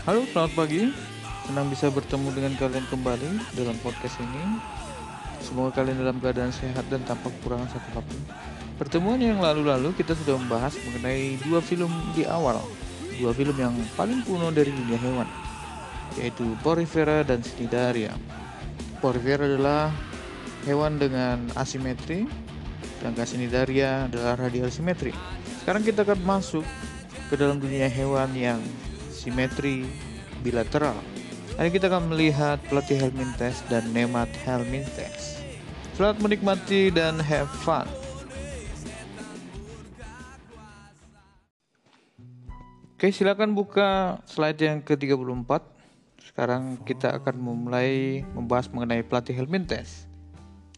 Halo, selamat pagi. Senang bisa bertemu dengan kalian kembali dalam podcast ini. Semoga kalian dalam keadaan sehat dan tanpa kekurangan satu apa pun. Pertemuan yang lalu-lalu kita sudah membahas mengenai dua film di awal, dua film yang paling kuno dari dunia hewan, yaitu Porifera dan Cnidaria. Porifera adalah hewan dengan asimetri, sedangkan Cnidaria adalah radial simetri. Sekarang kita akan masuk ke dalam dunia hewan yang simetri bilateral. Hari kita akan melihat pelatih Helminthes dan Nemat Helminthes. Selamat menikmati dan have fun. Oke, silakan buka slide yang ke-34. Sekarang kita akan memulai membahas mengenai pelatih Helminthes.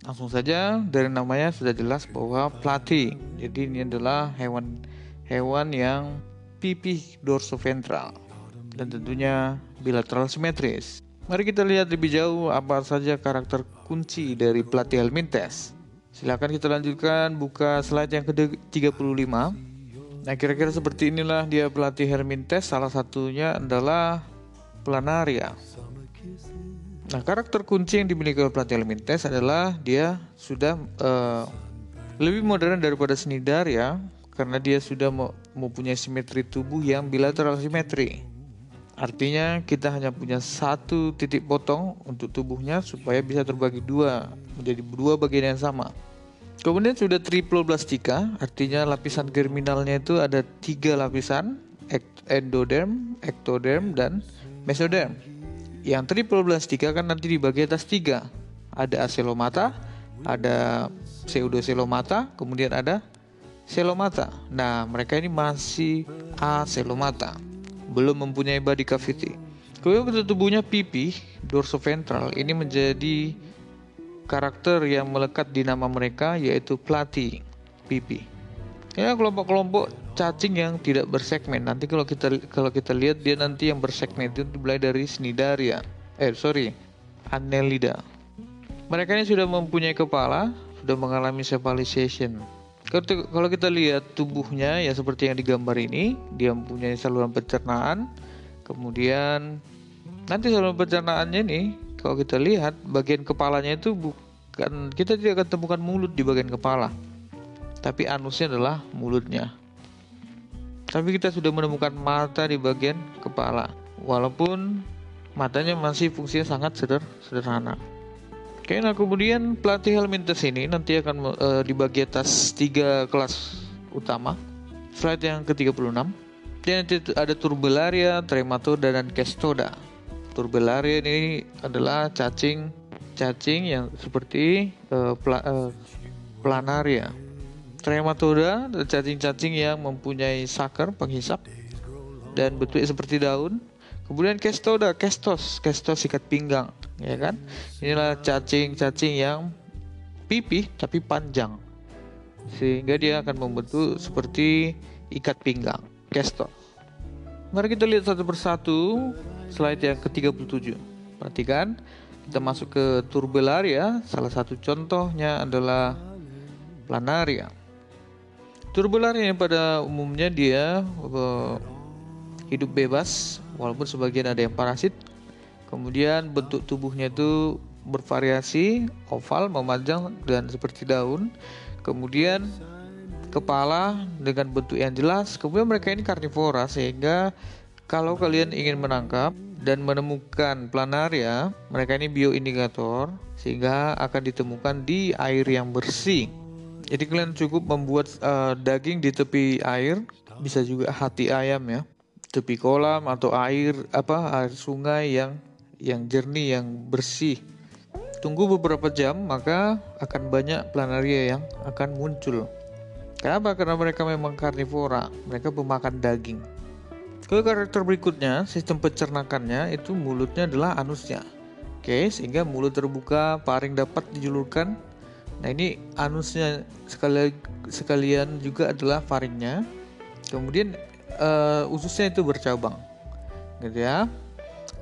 Langsung saja dari namanya sudah jelas bahwa pelatih. Jadi ini adalah hewan hewan yang pipih dorsoventral dan tentunya bilateral simetris. Mari kita lihat lebih jauh apa saja karakter kunci dari pelatih Helminthes. Silakan kita lanjutkan buka slide yang ke-35. Nah, kira-kira seperti inilah dia pelatih. Salah satunya adalah planaria. Nah, karakter kunci yang dimiliki oleh pelatih adalah dia sudah uh, lebih modern daripada Snidar ya, karena dia sudah mempunyai simetri tubuh yang bilateral simetri. Artinya kita hanya punya satu titik potong untuk tubuhnya supaya bisa terbagi dua menjadi dua bagian yang sama. Kemudian sudah triple plastika, artinya lapisan germinalnya itu ada tiga lapisan, endoderm, ectoderm, dan mesoderm. Yang triple plastika kan nanti dibagi atas tiga, ada acelomata, ada pseudocelomata, kemudian ada selomata. Nah, mereka ini masih acelomata belum mempunyai body cavity. Kemudian bentuk tubuhnya pipi dorsoventral ini menjadi karakter yang melekat di nama mereka yaitu plati pipi. Ya kelompok-kelompok cacing yang tidak bersegmen. Nanti kalau kita kalau kita lihat dia nanti yang bersegmen itu mulai dari Cnidaria. Eh sorry, Annelida. Mereka ini sudah mempunyai kepala, sudah mengalami cephalization kalau kita lihat tubuhnya ya seperti yang digambar ini, dia mempunyai saluran pencernaan. Kemudian nanti saluran pencernaannya nih, kalau kita lihat bagian kepalanya itu bukan kita tidak akan temukan mulut di bagian kepala. Tapi anusnya adalah mulutnya. Tapi kita sudah menemukan mata di bagian kepala. Walaupun matanya masih fungsinya sangat sederhana. Oke, nah kemudian pelatih Helminthus ini nanti akan uh, dibagi atas tiga kelas utama. Slide yang ke-36. Dan nanti ada Turbellaria, Trematoda, dan Kestoda. Turbellaria ini adalah cacing cacing yang seperti uh, pla, uh, planaria. Trematoda cacing-cacing yang mempunyai sakar penghisap dan bentuknya seperti daun. Kemudian Kestoda, Kestos, Kestos sikat pinggang ya kan? Inilah cacing-cacing yang pipih tapi panjang. Sehingga dia akan membentuk seperti ikat pinggang kesto mari kita lihat satu persatu slide yang ke-37 perhatikan kita masuk ke turbellaria. Salah satu contohnya adalah planaria. Turbellaria pada umumnya dia uh, hidup bebas walaupun sebagian ada yang parasit Kemudian bentuk tubuhnya itu bervariasi, oval, memanjang dan seperti daun. Kemudian kepala dengan bentuk yang jelas. Kemudian mereka ini karnivora sehingga kalau kalian ingin menangkap dan menemukan planaria, mereka ini bioindikator sehingga akan ditemukan di air yang bersih. Jadi kalian cukup membuat uh, daging di tepi air, bisa juga hati ayam ya, tepi kolam atau air apa air sungai yang yang jernih, yang bersih. Tunggu beberapa jam, maka akan banyak planaria yang akan muncul. Kenapa? Karena mereka memang karnivora, mereka pemakan daging. Ke karakter berikutnya, sistem pencernakannya itu mulutnya adalah anusnya. Oke, sehingga mulut terbuka, paring dapat dijulurkan. Nah ini anusnya sekali sekalian juga adalah faringnya. Kemudian uh, ususnya itu bercabang, gitu ya.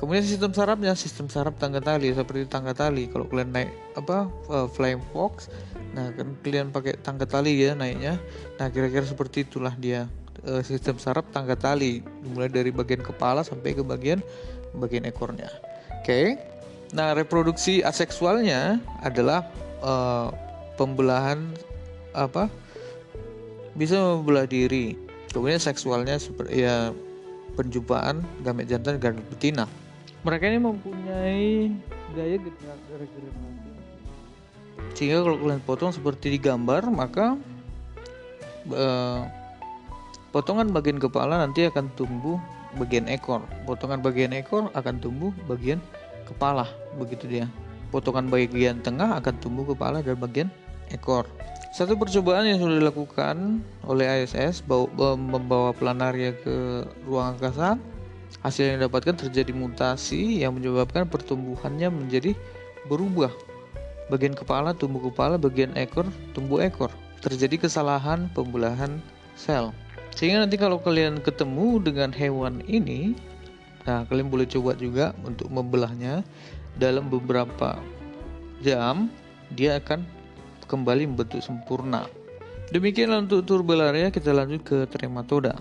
Kemudian sistem sarafnya sistem saraf tangga tali seperti tangga tali. Kalau kalian naik apa uh, flying fox, nah kan kalian pakai tangga tali ya naiknya. Nah kira-kira seperti itulah dia uh, sistem saraf tangga tali mulai dari bagian kepala sampai ke bagian bagian ekornya. Oke. Okay. Nah, reproduksi aseksualnya adalah uh, pembelahan apa? Bisa membelah diri. Kemudian seksualnya seperti ya penjumpaan gamet jantan dan betina. Mereka ini mempunyai gaya regenerasi. Sehingga kalau kalian potong seperti di gambar, maka uh, potongan bagian kepala nanti akan tumbuh bagian ekor. Potongan bagian ekor akan tumbuh bagian kepala, begitu dia. Potongan bagian tengah akan tumbuh kepala dan bagian ekor. Satu percobaan yang sudah dilakukan oleh ISS membawa planaria ke ruang angkasa, hasil yang didapatkan terjadi mutasi yang menyebabkan pertumbuhannya menjadi berubah. Bagian kepala tumbuh kepala, bagian ekor tumbuh ekor. Terjadi kesalahan pembelahan sel. Sehingga nanti kalau kalian ketemu dengan hewan ini, nah kalian boleh coba juga untuk membelahnya dalam beberapa jam dia akan kembali membentuk sempurna. Demikianlah untuk turbelaria, kita lanjut ke trematoda.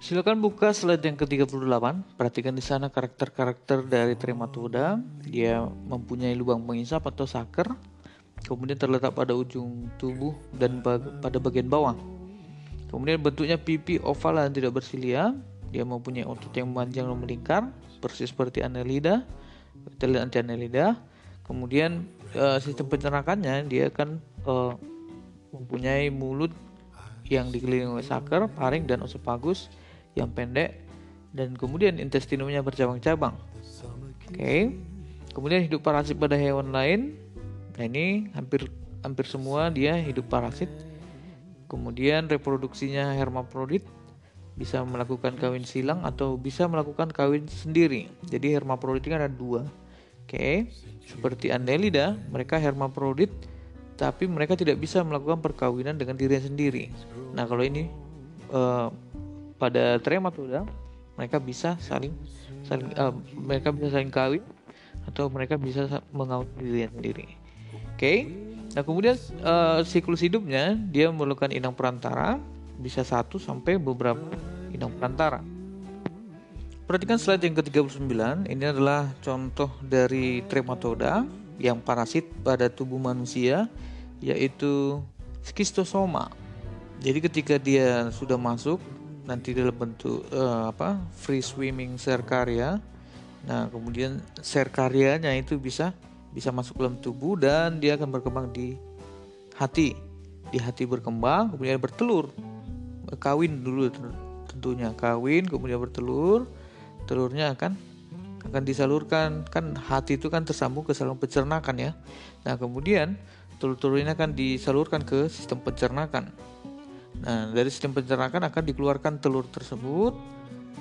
Silakan buka slide yang ke-38. Perhatikan di sana karakter-karakter dari trematoda. Dia mempunyai lubang pengisap atau saker, kemudian terletak pada ujung tubuh dan pada bagian bawah. Kemudian bentuknya pipi oval dan tidak bersilia. Dia mempunyai otot yang memanjang dan melingkar, persis seperti annelida kita lihat anti kemudian uh, sistem pencernakannya dia akan uh, mempunyai mulut yang dikelilingi oleh saker, paring dan osofagus yang pendek dan kemudian intestinumnya bercabang-cabang. Oke. Okay. Kemudian hidup parasit pada hewan lain. Nah, ini hampir hampir semua dia hidup parasit. Kemudian reproduksinya hermafrodit bisa melakukan kawin silang atau bisa melakukan kawin sendiri. Jadi hermafrodit kan ada dua. Oke, seperti Annelida, mereka hermafrodit tapi mereka tidak bisa melakukan perkawinan dengan diri sendiri. Nah, kalau ini uh, pada trematoda mereka bisa saling saling uh, mereka bisa saling kawin atau mereka bisa mengawin diri sendiri. Oke. Nah, kemudian uh, siklus hidupnya dia memerlukan inang perantara bisa satu sampai beberapa inang perantara. Perhatikan slide yang ke-39. Ini adalah contoh dari trematoda yang parasit pada tubuh manusia yaitu skistosoma. Jadi ketika dia sudah masuk nanti dalam bentuk uh, apa free swimming serkaria. Nah, kemudian serkarianya itu bisa bisa masuk dalam tubuh dan dia akan berkembang di hati. Di hati berkembang, kemudian bertelur. Kawin dulu tentunya. Kawin kemudian bertelur. Telurnya akan akan disalurkan. Kan hati itu kan tersambung ke saluran pencernakan ya. Nah kemudian telur-telur ini akan disalurkan ke sistem pencernakan nah dari sistem pencernakan akan dikeluarkan telur tersebut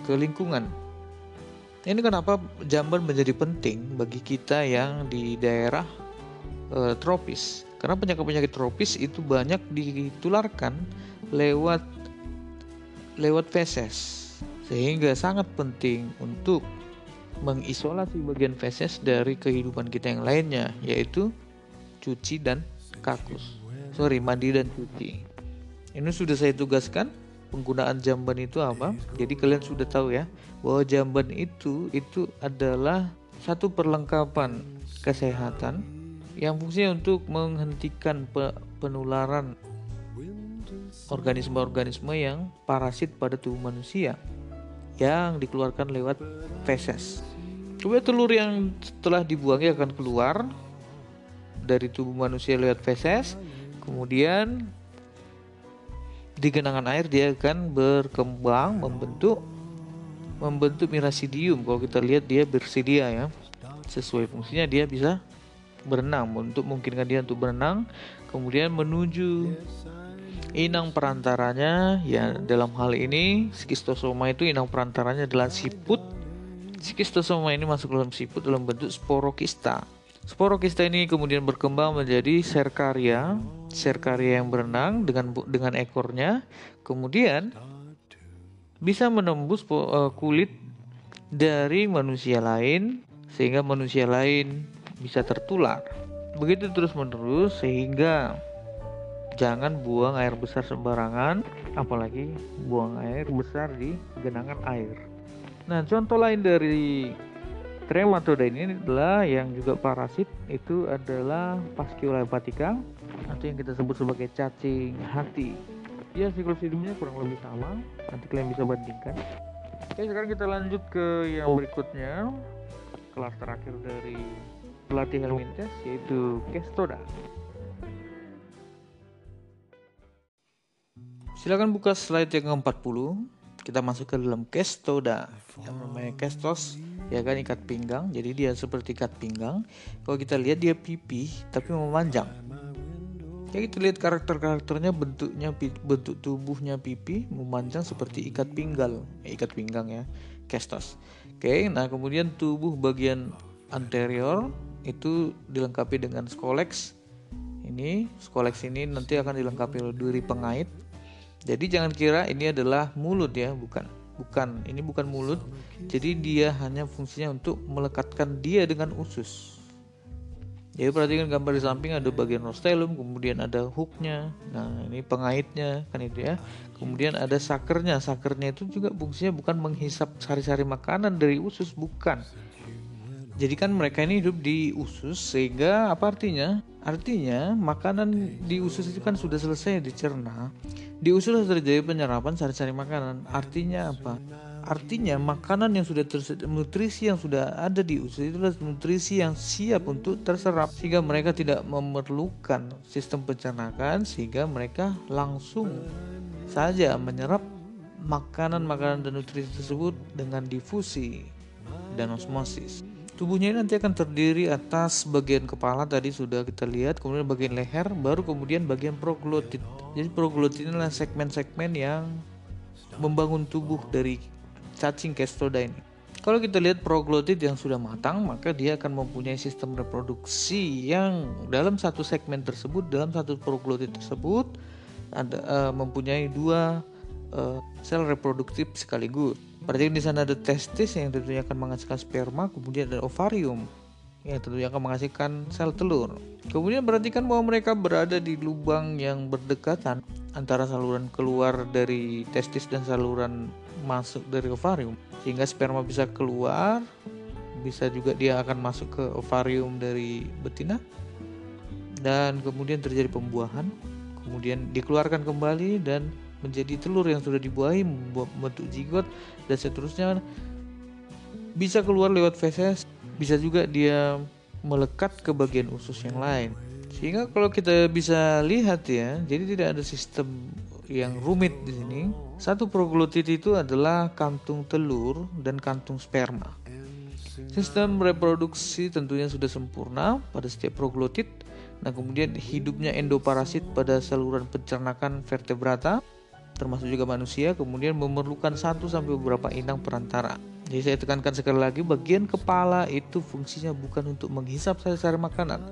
ke lingkungan. Ini kenapa jamban menjadi penting bagi kita yang di daerah e, tropis. Karena penyakit-penyakit tropis itu banyak ditularkan lewat lewat feses. Sehingga sangat penting untuk mengisolasi bagian feses dari kehidupan kita yang lainnya yaitu cuci dan kakus. Sorry mandi dan cuci ini sudah saya tugaskan penggunaan jamban itu apa jadi kalian sudah tahu ya bahwa jamban itu itu adalah satu perlengkapan kesehatan yang fungsinya untuk menghentikan penularan organisme-organisme yang parasit pada tubuh manusia yang dikeluarkan lewat feses. Kemudian telur yang setelah dibuangnya akan keluar dari tubuh manusia lewat feses. Kemudian di genangan air dia akan berkembang membentuk membentuk mirasidium. Kalau kita lihat dia bersidia ya. Sesuai fungsinya dia bisa berenang untuk memungkinkan dia untuk berenang kemudian menuju Inang perantaranya ya dalam hal ini skistosoma itu inang perantaranya adalah siput. Skistosoma ini masuk dalam siput dalam bentuk sporokista. Sporokista ini kemudian berkembang menjadi serkaria, serkaria yang berenang dengan dengan ekornya, kemudian bisa menembus uh, kulit dari manusia lain sehingga manusia lain bisa tertular. Begitu terus menerus sehingga jangan buang air besar sembarangan, apalagi buang air besar di genangan air. Nah, contoh lain dari Trematoda ini adalah yang juga parasit itu adalah Pascula hepatica atau yang kita sebut sebagai cacing hati. Ya siklus hidupnya kurang lebih sama. Nanti kalian bisa bandingkan. Oke sekarang kita lanjut ke yang berikutnya kelas terakhir dari pelatih Helmintes yaitu Kestoda. Silakan buka slide yang ke-40 kita masuk ke dalam kestoda yang namanya kestos ya kan ikat pinggang. Jadi dia seperti ikat pinggang. Kalau kita lihat dia pipih tapi memanjang. Ya kita lihat karakter-karakternya bentuknya bentuk tubuhnya pipi memanjang seperti ikat pinggal. Eh, ikat pinggang ya kestos. Oke nah kemudian tubuh bagian anterior itu dilengkapi dengan scolex. Ini scolex ini nanti akan dilengkapi oleh duri pengait jadi jangan kira ini adalah mulut ya, bukan. Bukan, ini bukan mulut. Jadi dia hanya fungsinya untuk melekatkan dia dengan usus. Jadi perhatikan gambar di samping ada bagian rostellum, kemudian ada hooknya. Nah ini pengaitnya kan itu ya. Kemudian ada sakernya. Sakernya itu juga fungsinya bukan menghisap sari-sari makanan dari usus, bukan. Jadi kan mereka ini hidup di usus sehingga apa artinya? Artinya makanan di usus itu kan sudah selesai dicerna di usul terjadi penyerapan sari-sari makanan. Artinya apa? Artinya makanan yang sudah nutrisi yang sudah ada di usus itu adalah nutrisi yang siap untuk terserap sehingga mereka tidak memerlukan sistem pencernaan sehingga mereka langsung saja menyerap makanan-makanan dan nutrisi tersebut dengan difusi dan osmosis. Tubuhnya ini nanti akan terdiri atas bagian kepala tadi sudah kita lihat, kemudian bagian leher, baru kemudian bagian proglotit. Jadi proglotit inilah segmen-segmen yang membangun tubuh dari cacing kestoda ini. Kalau kita lihat proglotit yang sudah matang, maka dia akan mempunyai sistem reproduksi yang dalam satu segmen tersebut, dalam satu proglotit tersebut ada uh, mempunyai dua uh, sel reproduktif sekaligus. Berarti di sana ada testis yang tentunya akan menghasilkan sperma, kemudian ada ovarium yang tentunya akan menghasilkan sel telur. Kemudian perhatikan bahwa mereka berada di lubang yang berdekatan antara saluran keluar dari testis dan saluran masuk dari ovarium sehingga sperma bisa keluar bisa juga dia akan masuk ke ovarium dari betina dan kemudian terjadi pembuahan kemudian dikeluarkan kembali dan menjadi telur yang sudah dibuahi membentuk zigot dan seterusnya. Bisa keluar lewat feses bisa juga dia melekat ke bagian usus yang lain. Sehingga kalau kita bisa lihat ya jadi tidak ada sistem yang rumit di sini. Satu proglotit itu adalah kantung telur dan kantung sperma. Sistem reproduksi tentunya sudah sempurna pada setiap proglotit Nah, kemudian hidupnya endoparasit pada saluran pencernaan vertebrata termasuk juga manusia kemudian memerlukan satu sampai beberapa inang perantara. Jadi saya tekankan sekali lagi bagian kepala itu fungsinya bukan untuk menghisap sari-sari makanan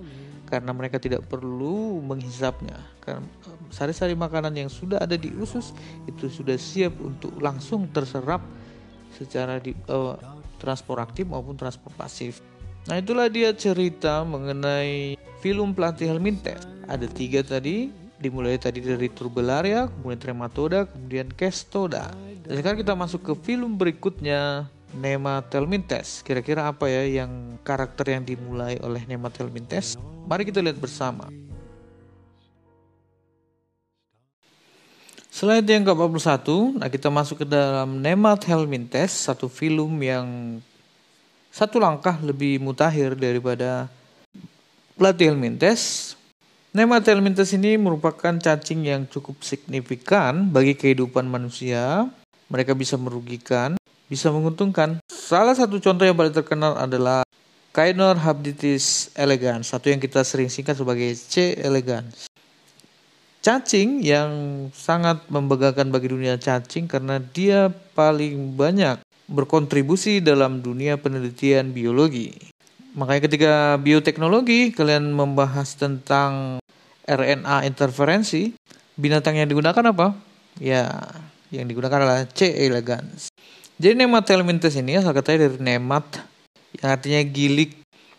karena mereka tidak perlu menghisapnya. Karena sari-sari makanan yang sudah ada di usus itu sudah siap untuk langsung terserap secara di, uh, transport aktif maupun transport pasif. Nah itulah dia cerita mengenai film pelatih Helminthes. Ada tiga tadi dimulai tadi dari Turbellaria, kemudian Trematoda, kemudian Kestoda. Dan sekarang kita masuk ke film berikutnya Nematelmintes. Kira-kira apa ya yang karakter yang dimulai oleh Nematelmintes? Mari kita lihat bersama. Slide yang ke-41, nah kita masuk ke dalam Nematelmintes, satu film yang satu langkah lebih mutakhir daripada Helmintes Nematelmintes ini merupakan cacing yang cukup signifikan bagi kehidupan manusia. Mereka bisa merugikan, bisa menguntungkan. Salah satu contoh yang paling terkenal adalah Cainor habditis elegans, satu yang kita sering singkat sebagai C elegans. Cacing yang sangat membanggakan bagi dunia cacing karena dia paling banyak berkontribusi dalam dunia penelitian biologi. Makanya ketika bioteknologi kalian membahas tentang RNA interferensi, binatang yang digunakan apa? Ya, yang digunakan adalah C. elegans. Jadi nemat helminthes ini asal katanya dari nemat yang artinya gilik.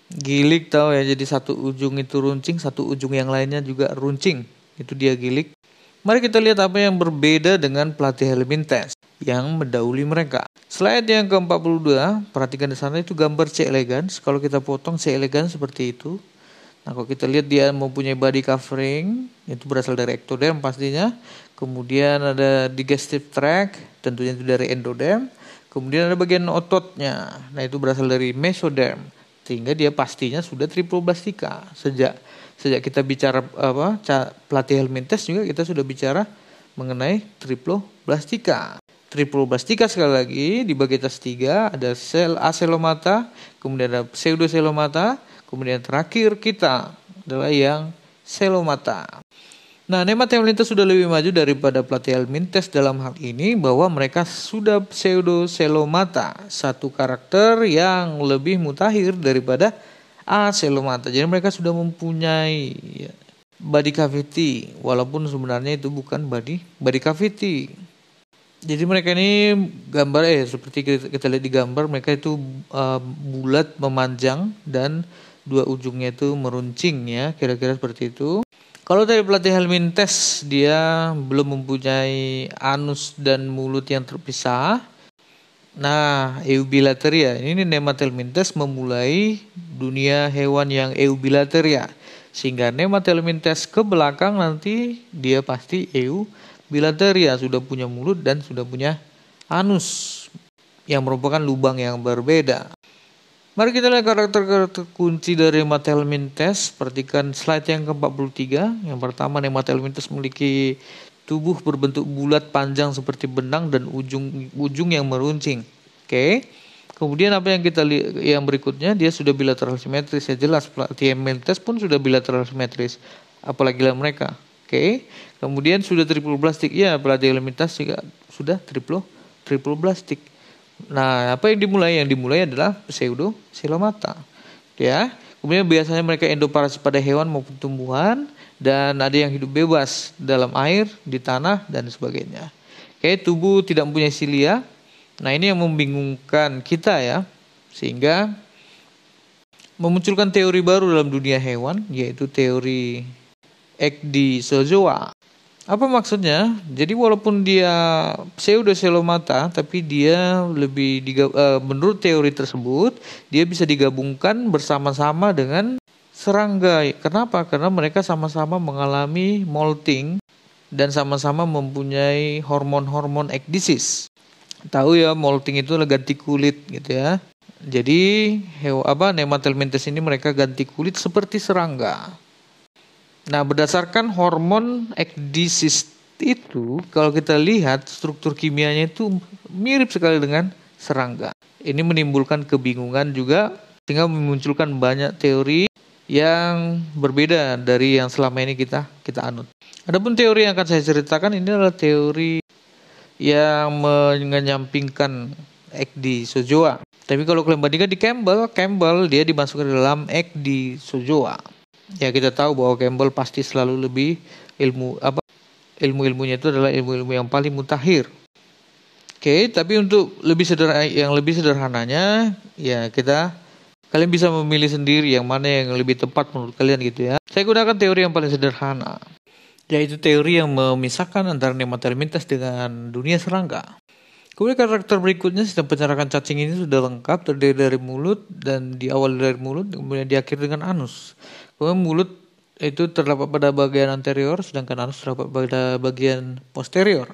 Gilik tahu ya, jadi satu ujung itu runcing, satu ujung yang lainnya juga runcing. itu dia gilik. Mari kita lihat apa yang berbeda dengan platyhelminthes yang mendahului mereka. Slide yang ke-42, perhatikan di sana itu gambar C. elegans. Kalau kita potong C. elegans seperti itu. Nah, kalau kita lihat dia mempunyai body covering, itu berasal dari ectoderm pastinya. Kemudian ada digestive tract, tentunya itu dari endoderm. Kemudian ada bagian ototnya. Nah, itu berasal dari mesoderm. Sehingga dia pastinya sudah triploblastika. Sejak sejak kita bicara apa platyhelminthes juga kita sudah bicara mengenai triploblastika. Triploblastika sekali lagi di bagian tiga ada sel aselomata, kemudian ada pseudoselomata, kemudian terakhir kita adalah yang selomata. Nah, nematelmintes sudah lebih maju daripada platyhelminthes dalam hal ini bahwa mereka sudah pseudoselomata, satu karakter yang lebih mutakhir daripada aselomata. Jadi mereka sudah mempunyai ya, body cavity walaupun sebenarnya itu bukan body body cavity jadi mereka ini gambar eh seperti kita, lihat di gambar mereka itu uh, bulat memanjang dan dua ujungnya itu meruncing ya kira-kira seperti itu. Kalau dari pelatih Helmintes dia belum mempunyai anus dan mulut yang terpisah. Nah, eubilateria ini Nematelmintes memulai dunia hewan yang eubilateria. Sehingga Nematelmintes ke belakang nanti dia pasti eu bilateria sudah punya mulut dan sudah punya anus yang merupakan lubang yang berbeda. Mari kita lihat karakter-karakter kunci dari Matelmintes. Perhatikan slide yang ke-43. Yang pertama, Matelmintes memiliki tubuh berbentuk bulat panjang seperti benang dan ujung ujung yang meruncing. Oke. Okay. Kemudian apa yang kita lihat yang berikutnya dia sudah bilateral simetris ya jelas Mentes pun sudah bilateral simetris apalagi lah mereka. Oke. Okay. Kemudian sudah triple plastik ya platyhelminthes juga sudah triple triple plastik. Nah, apa yang dimulai? Yang dimulai adalah pseudo silomata. Ya. Kemudian biasanya mereka endoparasit pada hewan maupun tumbuhan dan ada yang hidup bebas dalam air, di tanah dan sebagainya. Oke, tubuh tidak mempunyai silia. Nah, ini yang membingungkan kita ya. Sehingga memunculkan teori baru dalam dunia hewan yaitu teori Ecdysozoa. Apa maksudnya? Jadi walaupun dia pseudoselomata, tapi dia lebih diga, uh, menurut teori tersebut dia bisa digabungkan bersama-sama dengan serangga. Kenapa? Karena mereka sama-sama mengalami molting dan sama-sama mempunyai hormon-hormon ekdisis. Tahu ya, molting itu ganti kulit gitu ya. Jadi hewa apa nematelmintes ini mereka ganti kulit seperti serangga. Nah, berdasarkan hormon ekdisis itu, kalau kita lihat struktur kimianya itu mirip sekali dengan serangga. Ini menimbulkan kebingungan juga sehingga memunculkan banyak teori yang berbeda dari yang selama ini kita kita anut. Adapun teori yang akan saya ceritakan ini adalah teori yang menyampingkan Ekdi Sojoa. Tapi kalau kalian bandingkan di Campbell, Campbell dia dimasukkan dalam Ekdi Sojoa ya kita tahu bahwa Campbell pasti selalu lebih ilmu apa ilmu-ilmunya itu adalah ilmu-ilmu yang paling mutakhir. Oke, tapi untuk lebih sederhana yang lebih sederhananya ya kita kalian bisa memilih sendiri yang mana yang lebih tepat menurut kalian gitu ya. Saya gunakan teori yang paling sederhana yaitu teori yang memisahkan antara nematelmintes dengan dunia serangga. Kemudian karakter berikutnya sistem pencerahan cacing ini sudah lengkap terdiri dari mulut dan di awal dari mulut kemudian diakhiri dengan anus. Kemudian mulut itu terdapat pada bagian anterior, sedangkan anus terdapat pada bagian posterior.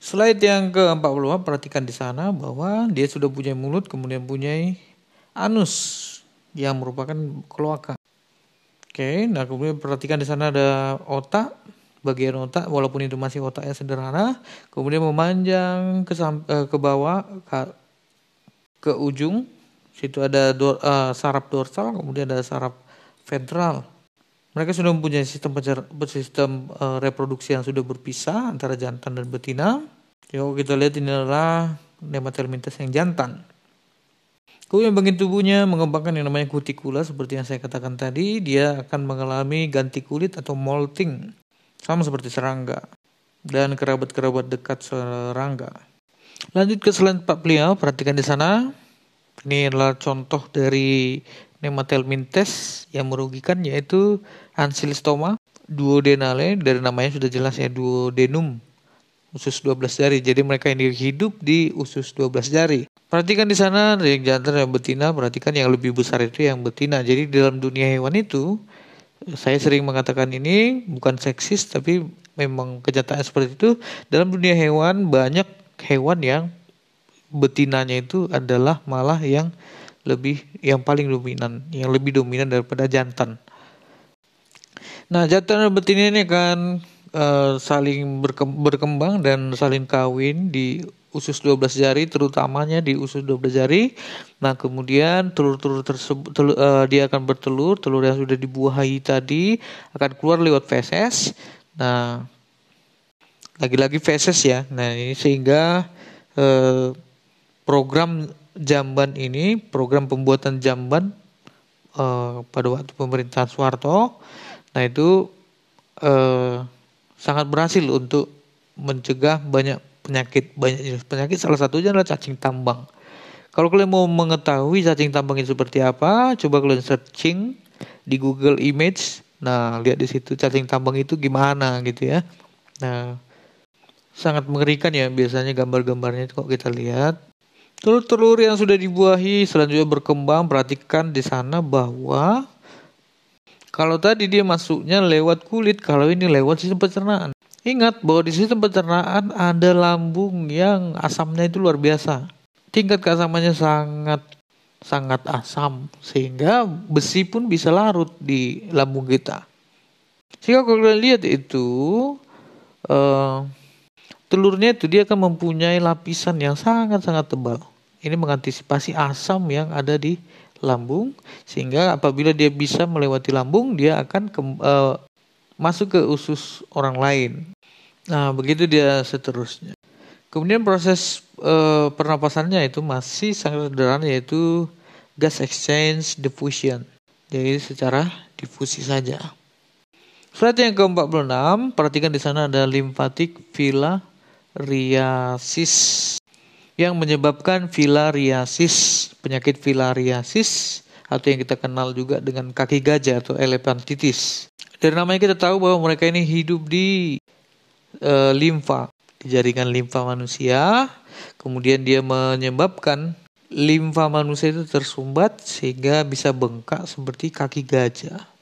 Slide yang ke-40 perhatikan di sana bahwa dia sudah punya mulut, kemudian punya anus yang merupakan kloaka. Oke, nah kemudian perhatikan di sana ada otak, bagian otak walaupun itu masih otak yang sederhana, kemudian memanjang ke eh, ke bawah ke, ke ujung. Situ ada do, uh, saraf dorsal, kemudian ada saraf federal. Mereka sudah mempunyai sistem sistem uh, reproduksi yang sudah berpisah antara jantan dan betina. Kalau kita lihat ini adalah nematelmintes yang jantan. Kemudian bagian tubuhnya mengembangkan yang namanya kutikula seperti yang saya katakan tadi, dia akan mengalami ganti kulit atau molting sama seperti serangga dan kerabat-kerabat dekat serangga. Lanjut ke slide 45, perhatikan di sana. Ini adalah contoh dari Nematelmintes yang merugikan yaitu Ancylostoma. duodenale dari namanya sudah jelas ya duodenum usus 12 jari. Jadi mereka ini hidup di usus 12 jari. Perhatikan di sana yang jantan yang betina, perhatikan yang lebih besar itu yang betina. Jadi di dalam dunia hewan itu saya sering mengatakan ini bukan seksis tapi memang kenyataan seperti itu. Dalam dunia hewan banyak hewan yang betinanya itu adalah malah yang lebih yang paling dominan, yang lebih dominan daripada jantan. Nah, jantan dan betina ini akan uh, saling berkembang dan saling kawin di usus 12 jari terutamanya di usus 12 jari. Nah, kemudian telur-telur tersebut telur, uh, dia akan bertelur, telur yang sudah dibuahi tadi akan keluar lewat feses. Nah, lagi-lagi feses ya. Nah, ini sehingga uh, program jamban ini, program pembuatan jamban uh, pada waktu pemerintahan Soeharto, nah itu uh, sangat berhasil untuk mencegah banyak penyakit banyak jenis penyakit salah satunya adalah cacing tambang. Kalau kalian mau mengetahui cacing tambang itu seperti apa, coba kalian searching di Google Image. Nah, lihat di situ cacing tambang itu gimana gitu ya. Nah, sangat mengerikan ya biasanya gambar-gambarnya kok kita lihat. Telur-telur yang sudah dibuahi selanjutnya berkembang, perhatikan di sana bahwa kalau tadi dia masuknya lewat kulit, kalau ini lewat sistem pencernaan. Ingat bahwa di sistem pencernaan ada lambung yang asamnya itu luar biasa. Tingkat keasamannya sangat sangat asam sehingga besi pun bisa larut di lambung kita. Kalau kalian lihat itu uh, telurnya itu dia akan mempunyai lapisan yang sangat-sangat tebal. Ini mengantisipasi asam yang ada di lambung sehingga apabila dia bisa melewati lambung dia akan ke, uh, masuk ke usus orang lain. Nah, begitu dia seterusnya. Kemudian proses uh, pernapasannya itu masih sangat sederhana yaitu gas exchange diffusion. Jadi secara difusi saja. Slide yang ke-46, perhatikan di sana ada limfatik filariasis yang menyebabkan filariasis, penyakit filariasis atau yang kita kenal juga dengan kaki gajah atau elephantitis. Dari namanya kita tahu bahwa mereka ini hidup di e, limfa di jaringan limfa manusia. Kemudian dia menyebabkan limfa manusia itu tersumbat sehingga bisa bengkak seperti kaki gajah.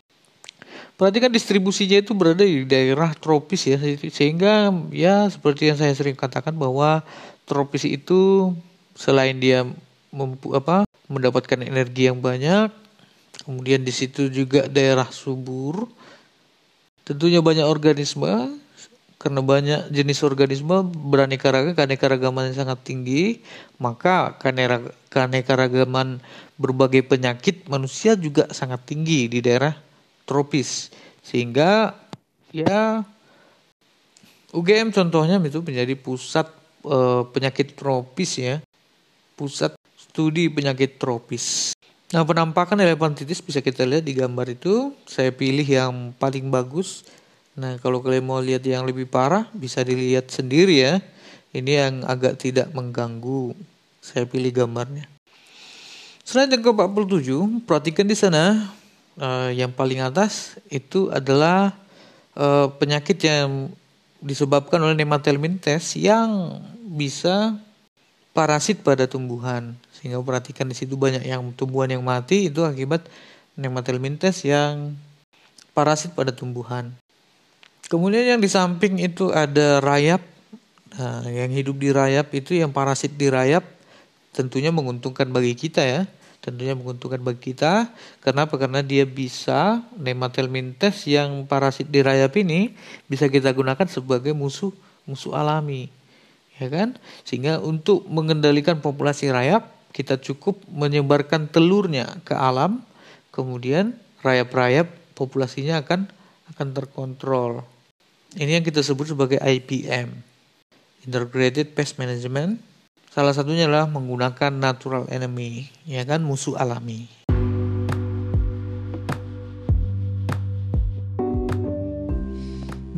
Perhatikan distribusinya itu berada di daerah tropis ya, sehingga ya seperti yang saya sering katakan bahwa tropis itu selain dia mempu, apa mendapatkan energi yang banyak, kemudian di situ juga daerah subur, tentunya banyak organisme karena banyak jenis organisme beraneka ragam, keanekaragaman yang sangat tinggi, maka keanekaragaman berbagai penyakit manusia juga sangat tinggi di daerah tropis. Sehingga ya UGM contohnya itu menjadi pusat e, penyakit tropis ya. Pusat studi penyakit tropis. Nah, penampakan elephantitis bisa kita lihat di gambar itu. Saya pilih yang paling bagus Nah, kalau kalian mau lihat yang lebih parah, bisa dilihat sendiri ya. Ini yang agak tidak mengganggu. Saya pilih gambarnya. Selain yang ke-47, perhatikan di sana uh, yang paling atas itu adalah uh, penyakit yang disebabkan oleh nematelmintes yang bisa parasit pada tumbuhan. Sehingga perhatikan di situ banyak yang tumbuhan yang mati itu akibat nematelmintes yang parasit pada tumbuhan. Kemudian yang di samping itu ada rayap. Nah, yang hidup di rayap itu yang parasit di rayap tentunya menguntungkan bagi kita ya. Tentunya menguntungkan bagi kita. Kenapa? Karena dia bisa nematelmintes yang parasit di rayap ini bisa kita gunakan sebagai musuh musuh alami. Ya kan? Sehingga untuk mengendalikan populasi rayap kita cukup menyebarkan telurnya ke alam, kemudian rayap-rayap populasinya akan akan terkontrol. Ini yang kita sebut sebagai IPM, Integrated Pest Management. Salah satunya adalah menggunakan natural enemy, ya kan musuh alami.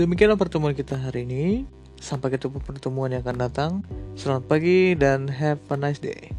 Demikianlah pertemuan kita hari ini. Sampai ketemu pertemuan yang akan datang. Selamat pagi dan have a nice day.